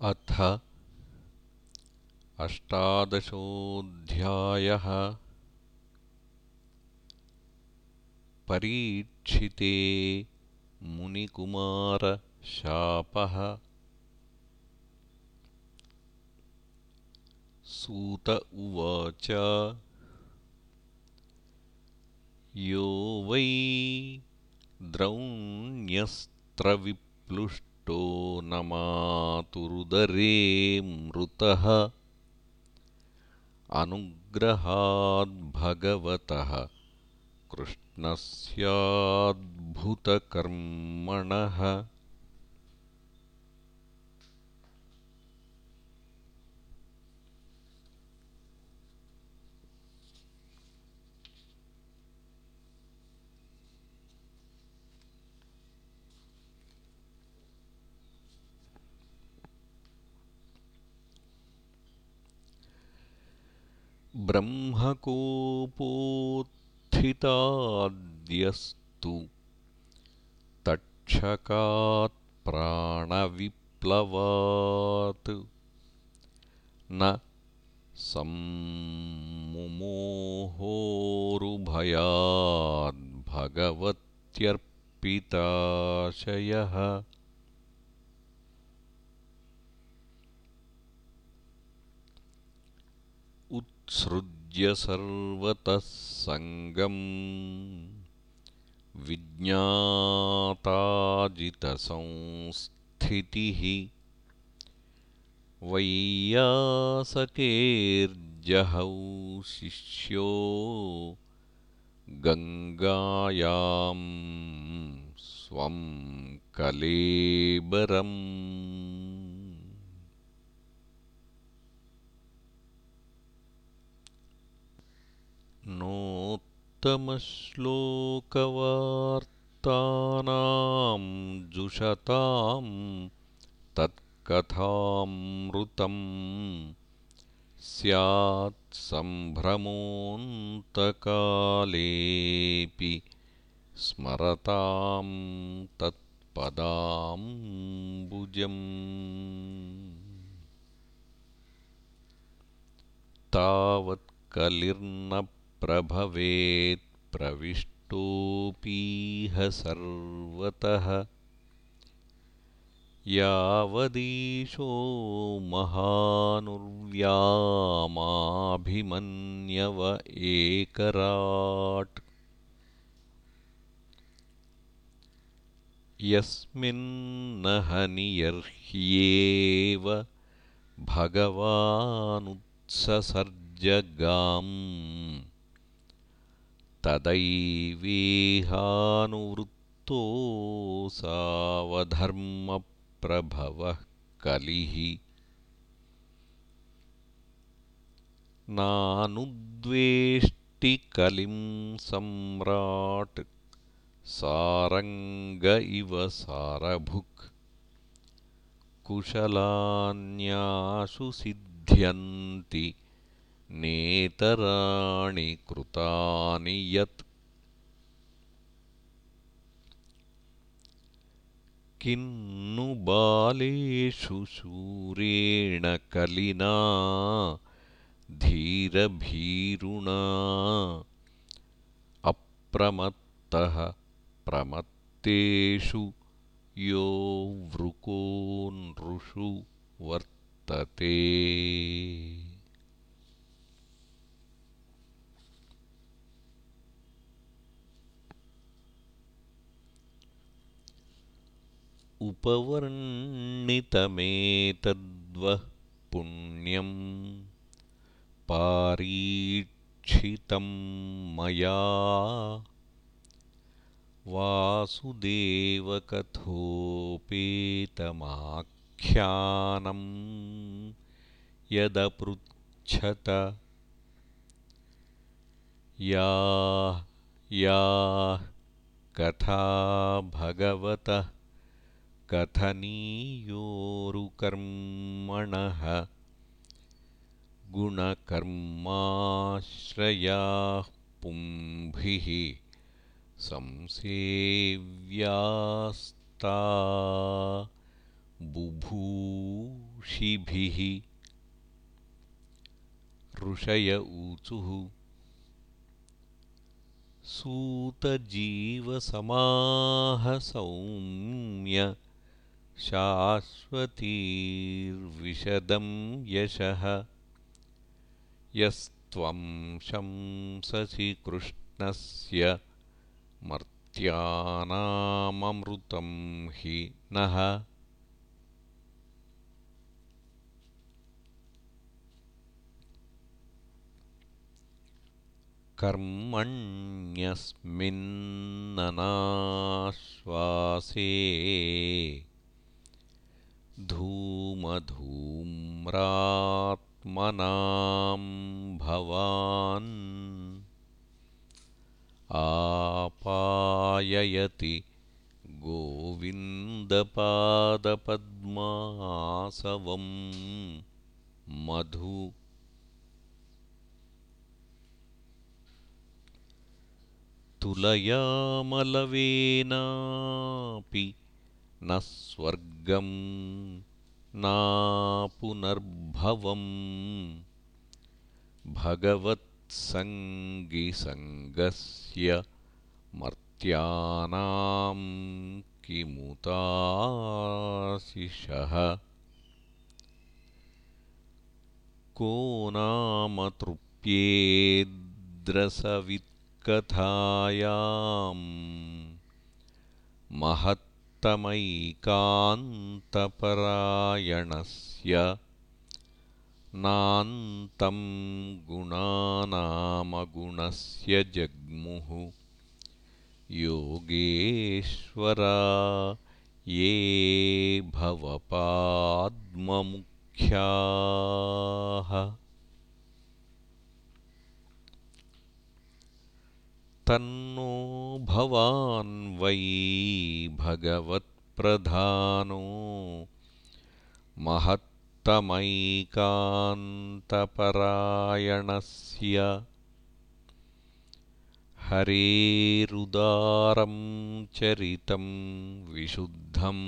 अथ अष्टादशोऽध्यायः परीक्षिते मुनिकुमारशापः। सूत उवाच यो वै द्रौण्यस्त्रविप्लुष्ट न मातुरुदरे मृतः। अनुग्रहाद्भगवतः कृष्णस्याद्भुतकर्मणः ब्रह्मकोपोत्थिताद्यस्तु तक्षकात्प्राणविप्लवात् न सम्मुमोहोरुभयाद्भगवत्यर्पिताशयः उत्सृज्य सर्वतः सङ्गम् विज्ञाताजितसंस्थितिः वैयासकेर्जहौ शिष्यो गङ्गायां स्वं कलेबरम् नोत्तमश्लोकवार्तानां जुषतां तत्कथामृतम्। स्यात्सम्भ्रमोऽन्तकालेऽपि स्मरतां तत्पदाम्बुजम् तावत्कलिर्न प्रभवेत्प्रविष्टोऽपीह सर्वतः। यावदीशो महानुर्व्यामाभिमन्यव एकराट्। यस्मिन्न हनियर्ह्येव भगवानुत्ससर्जगाम् तदैवेहानुवृत्तोऽसावधर्मप्रभवः कलिः। नानुद्वेष्टिकलिं सम्राट् सारङ्ग इव सारभुक्। कुशलान्याशु सिध्यन्ति नेतराणि कृतानि यत् किं नु बालेषु शूरेण कलिना धीरभीरुणा अप्रमत्तः प्रमत्तेषु यो वृको नृषु वर्तते उपवर्णितमेतद्वः पुण्यम् पारीक्षितं मया। वासुदेवकथोपेतमाख्यानं यदपृच्छत। या या कथा भगवतः कथनीयोरुकर्मणः गुणकर्माश्रयाः पुंभिः संसेव्यास्ता बुभूषिताः ऋषिभिः ऋषय ऊचुः। सूतजीवसमाहसौम्य शाश्वतीर्विशदं यशः। यस्त्वं शंससि कृष्णस्य मर्त्यानाममृतं हि नः। कर्मण्यस्मिन्ननाश्वासे धूमधूम्रात्मनां भवान् आपाययति गोविन्दपादपद्मासवं मधु। तुलयामलवेनापि न स्वर्गं नापुनर्भवम् भगवत्सङ्गिसङ्गस्य मर्त्यानां किमुताशिषः को नाम तृप्येद्रसवित् कथायाम् महत्तमैकान्तपरायणस्य नान्तं गुणानामगुणस्य जग्मुः। योगेश्वरा ये भवपाद्ममुख्याः तन्नो भवान् वै भगवत्प्रधानो महत्तमैकान्तपरायणस्य हरेरुदारं चरितं विशुद्धं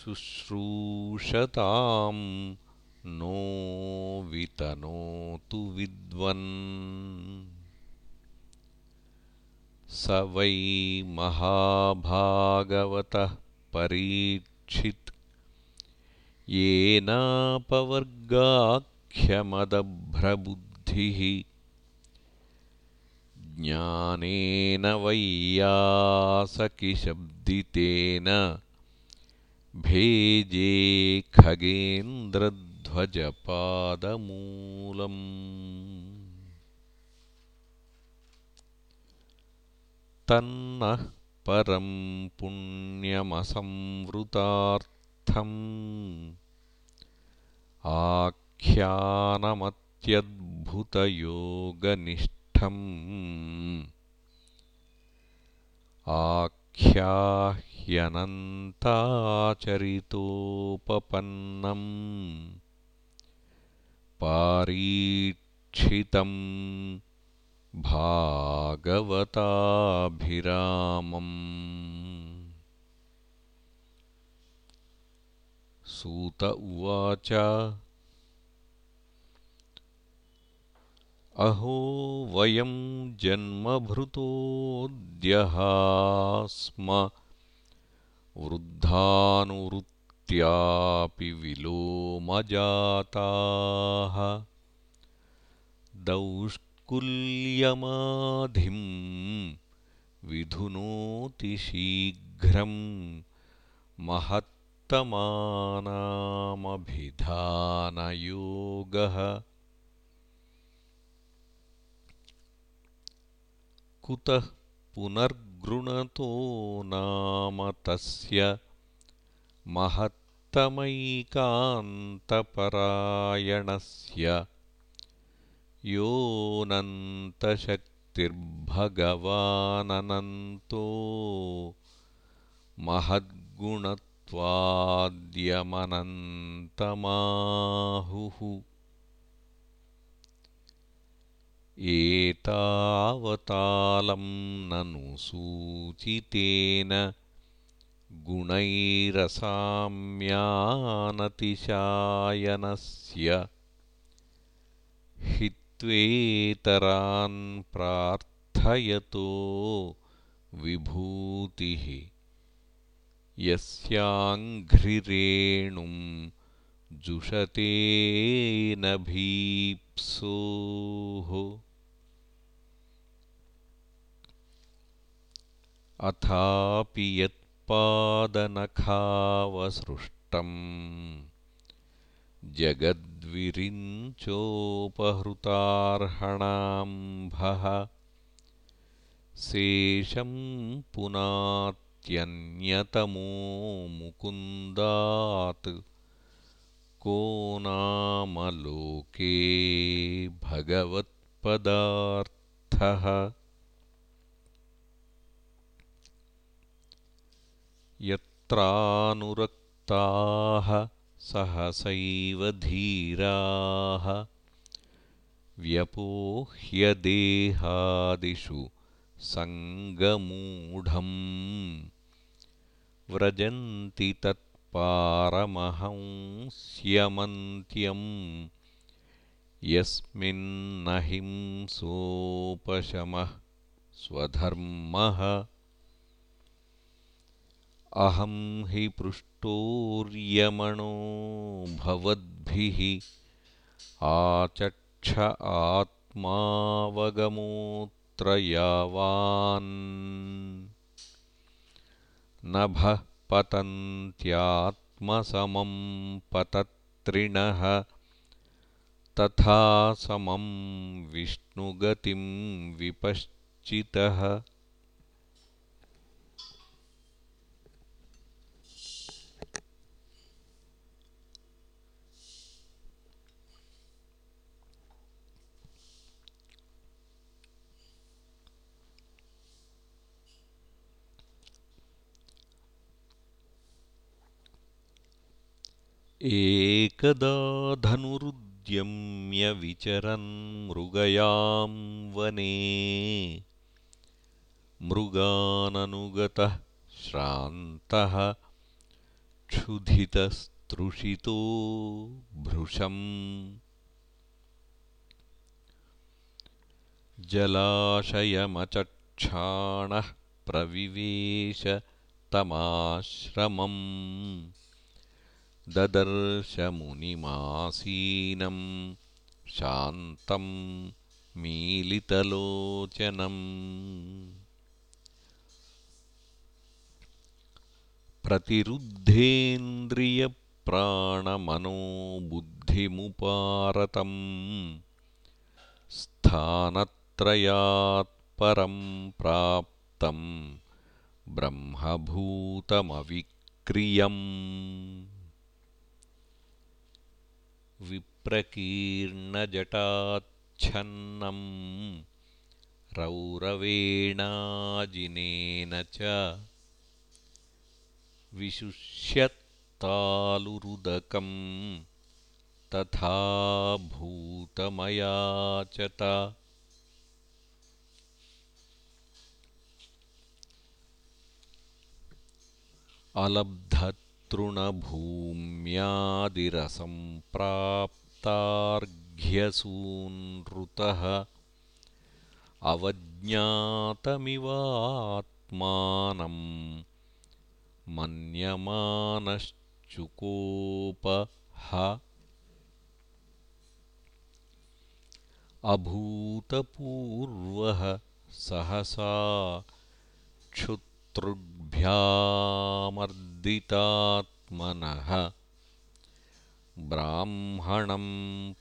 शुश्रूषतां नो वितनोतु विद्वन् स वै महाभागवतः परीक्षित्। येनापवर्गाख्यमदभ्रबुद्धिः। ज्ञानेन वैयासकिशब्दितेन भेजे खगेन्द्रध्वजपादमूलम् तन्नः परं पुण्यमसंवृतार्थम्। आख्यानमत्यद्भुतयोगनिष्ठम्। आख्याह्यनन्ताचरितोपपन्नम्। पारीक्षितम् भागवताभिरामम्। सूत उवाच। अहो वयं जन्मभृतोऽद्यः स्म वृद्धानुवृत्त्यापि विलोमजाताः। दौष् कुल्यमाधिं विधुनोति शीघ्रं महत्तमानामभिधानयोगः। कुतः पुनर्गृणतो नाम तस्य महत्तमैकान्तपरायणस्य योऽनन्तशक्तिर्भगवाननन्तो महद्गुणत्वाद्यमनन्तमाहुः। एतावतालं ननु सूचितेन गुणैरसाम्यानतिशायनस्य हित्वेतरान् प्रार्थयतो विभूतिः। यस्याङ्घ्रिरेणुं जुषतेनभीप्सोः अथापि यत्पादनखावसृष्टम् जगद्विरिञ्चोपहृतार्हणाम्भः शेषं पुनात्यन्यतमो मुकुन्दात् को नामलोके भगवत्पदार्थः। यत्रानुरक्ताः सहसैव धीराः व्यपोह्यदेहादिषु सङ्गमूढम् व्रजन्ति तत्पारमहंस्यमन्त्यम् यस्मिन्नहिंसोपशमः स्वधर्मः अहं हि पृष्टोर्यमणो भवद्भिः आचक्ष आत्मावगमोऽत्र यावान् नभः पतन्त्यात्मसमं पतत्रिणः तथा समं विष्णुगतिं विपश्चितः एकदा धनुरुद्यम्य विचरन् मृगयां वने। मृगाननुगतः श्रान्तः क्षुधितस्तृषितो भृशम्। जलाशयमचक्षाणः प्रविवेश तमाश्रमम् ददर्शमुनिमासीनं शान्तं मीलितलोचनम्। प्रतिरुद्धेन्द्रियप्राणमनोबुद्धिमुपारतम् स्थानत्रयात्परं प्राप्तं ब्रह्मभूतमविक्रियम् विप्रकीर्णजटाच्छन्नम् रौरवेणाजिनेन च विशुष्यत्तालुरुदकम् तथा भूतमयाचत। अलब्ध तृणभूम्यादिरसम्प्राप्तार्घ्यसूनृतः अवज्ञातमिवात्मानं मन्यमानश्चुकोपः अभूतपूर्वः सहसा क्षुतृग्भ्यामर् दितात्मनः ब्राह्मणं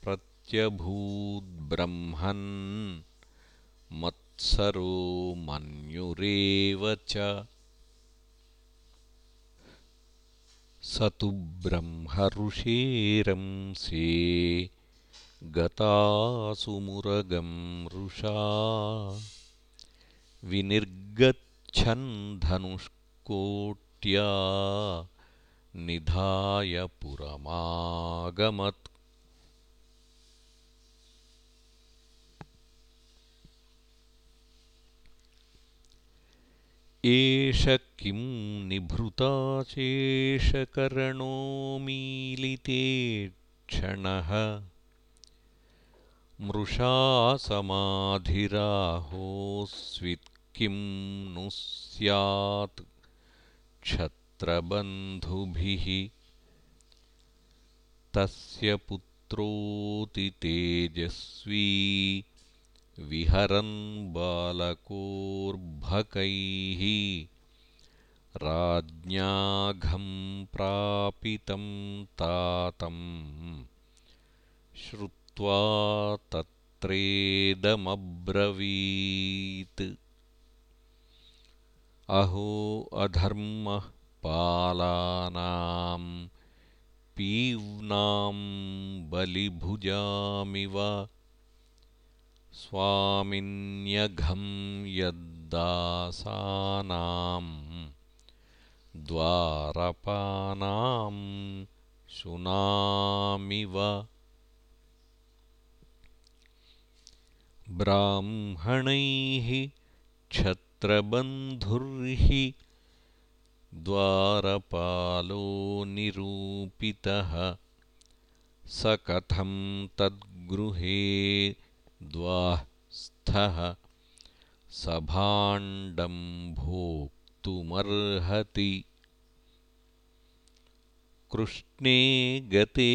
प्रत्यभूद्ब्रह्मन् मत्सरो मन्युरेव च। स तु ब्रह्मऋषेरंसे गतासुमुरगं रुषा विनिर्गच्छन् धनुष्कोट् निधाय पुरमागमत् एष किं निभृताशेषकरणो मीलिते क्षणः मृषा समाधिराहोऽस्वित्किं नु स्यात् क्षत्रबन्धुभिः तस्य पुत्रोऽति तेजस्वी विहरन् बालकोर्भकैः राज्ञाघं प्रापितं तातम् श्रुत्वा तत्रेदमब्रवीत् अहो अधर्मः पालानां पीव्नां बलिभुजामिव स्वामिन्यघं यद्दासानां द्वारपानां शुनामिव ब्राह्मणैः क्षत्रबन्धुर्हि द्वारपालो निरूपितः स कथं तद्गृहे द्वाःस्थः सभाण्डं भोक्तुमर्हति। कृष्णे गते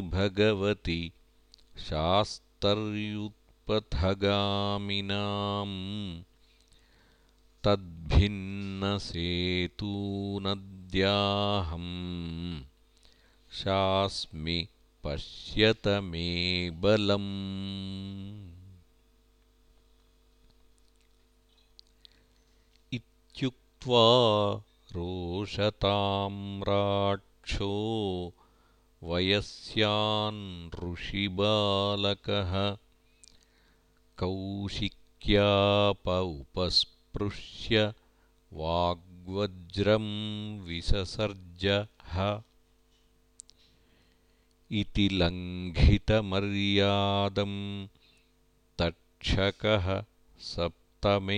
भगवति शास्तर्युत्पथगामिनाम् तद्भिन्नसेतूनद्याहम्। शास्मि पश्यत मे बलम्। इत्युक्त्वा रोषताम्राक्षो वयस्यान् ऋषिबालकः कौशिक्याप उपस्पृश्य वाग्वज्रं विससर्जः इति लङ्घितमर्यादं तक्षकः सप्तमेहनि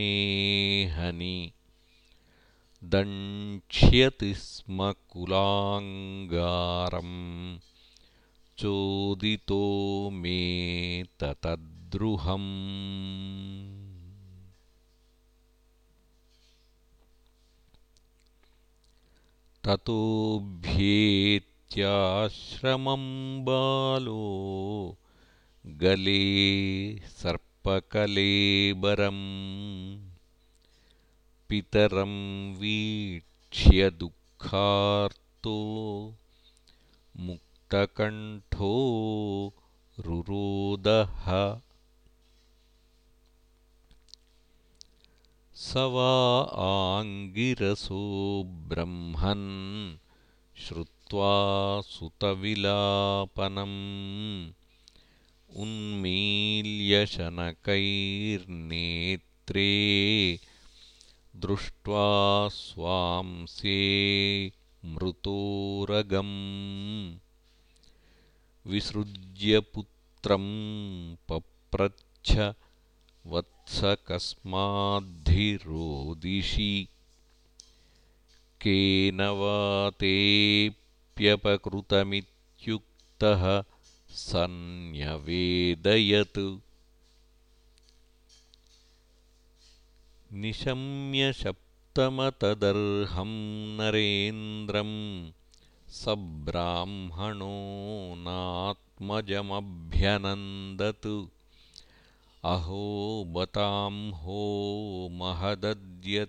दङ्क्ष्यति स्म कुलाङ्गारम् चोदितो मे ततद्रुहम् ततोऽभ्येत्याश्रमं बालो गले सर्पकलेबरम्। पितरं वीक्ष्य दुःखार्तो मुक्तकण्ठो रुरोदः स वा आङ्गिरसो ब्रह्मन् श्रुत्वा सुतविलापनम् उन्मील्यशनकैर्नेत्रे दृष्ट्वा स्वांसे मृतोरगम्। विसृज्य पुत्रं पप्रच्छ वत्स कस्माद्धिरोदिषि केन वा तेऽप्यपकृतमित्युक्तः सन्न्यवेदयत्। निशम्यशप्तमतदर्हं नरेन्द्रं स ब्राह्मणो नात्मजमभ्यनन्दत् अहो बतां हो महदद्य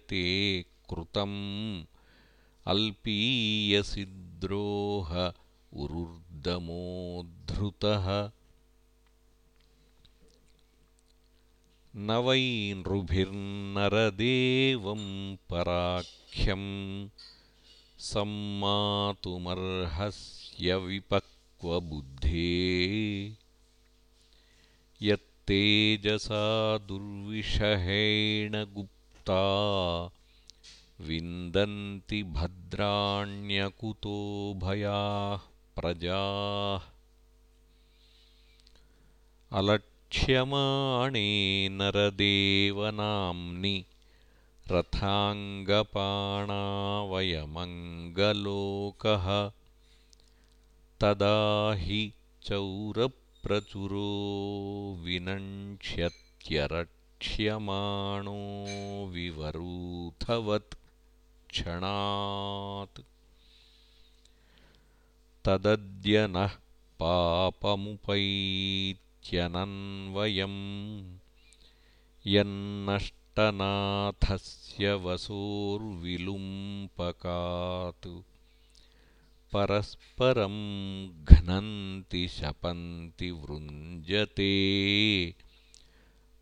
कृतम्। अल्पीयसि द्रोह उरुर्दमोद्धृतः न वै नृभिर्नरदेवं पराख्यं सम्मातुमर्हस्य विपक्वबुद्धे यत्तेजसा दुर्विषहेण गुप्ता विन्दन्ति भद्राण्यकुतो भयाः प्रजाः। अलक्ष्यमाणे नरदेवनाम्नि रथाङ्गपाणावयमङ्गलोकः तदा हि चौरप्रचुरो विनङ्क्ष्यत्यरक्ष्यमाणो विवरूथवत् क्षणात्। तदद्य नः पापमुपैत्यनन्वयम् यन्नष्टनाथस्य वसोर्विलुम्पकात् परस्परं घ्नन्ति शपन्ति वृञ्जते।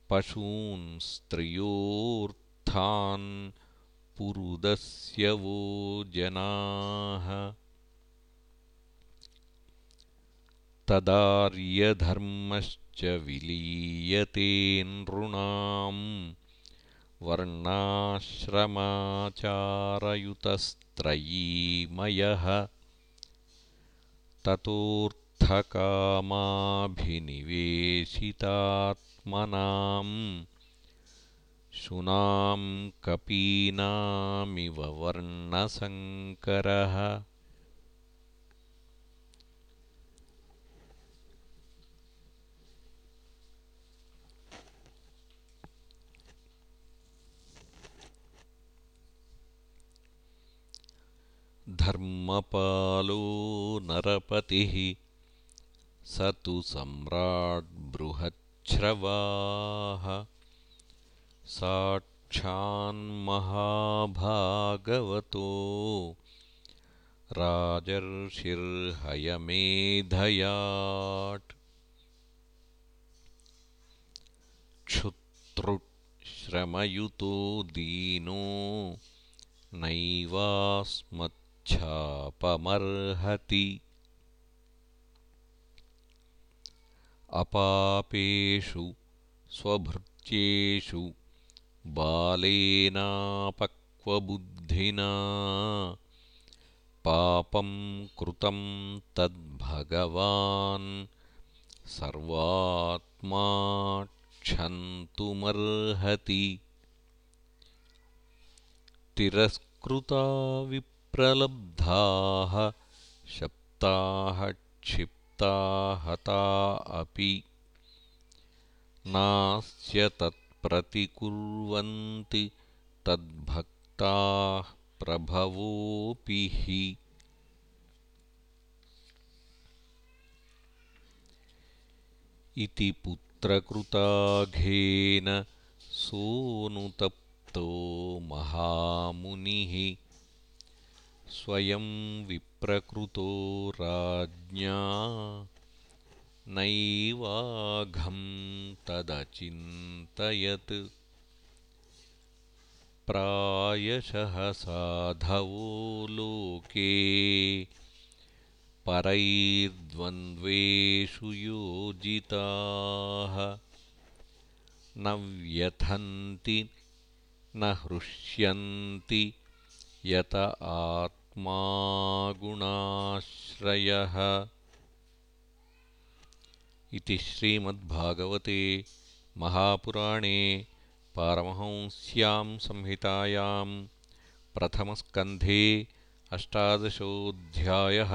पशून्स्त्रियोऽर्थान् पुरुदस्य वो जनाः। तदार्यधर्मश्च विलीयते नृणाम् वर्णाश्रमाचारयुतस्त्रयीमयः ततोऽर्थकामाभिनिवेशितात्मनाम् शुनां कपीनामिव वर्णसङ्करः धर्मपालो नरपतिः स तु सम्राड्बृहच्छ्रवाः साक्षान्महाभागवतो राजर्षिर्हयमेधयाट् क्षुत्रुश्रमयुतो दीनो नैवास्मत् छापमर्हति अपापेषु स्वभृत्येषु बालेनापक्वबुद्धिना। पापं कृतं तद्भगवान्। सर्वात्मा क्षन्तुमर्हति। तिरस्कृता प्रलब्धाः शप्ताः क्षिप्ता हता अपि नास्य तत्प्रतिकुर्वन्ति तद्भक्ताः प्रभवोऽपि हि। इति पुत्रकृताघेन सोऽनुतप्तो महामुनिः स्वयं विप्रकृतो राज्ञा नैवाघं तदचिन्तयत्। प्रायशः साधवो लोके परैर्द्वन्द्वेषु योजिताः। न व्यथन्ति न हृष्यन्ति यत आत् गुणाश्रयः इति श्रीमद्भागवते महापुराणे पारमहंस्यां संहितायां प्रथमस्कन्धे अष्टादशोऽध्यायः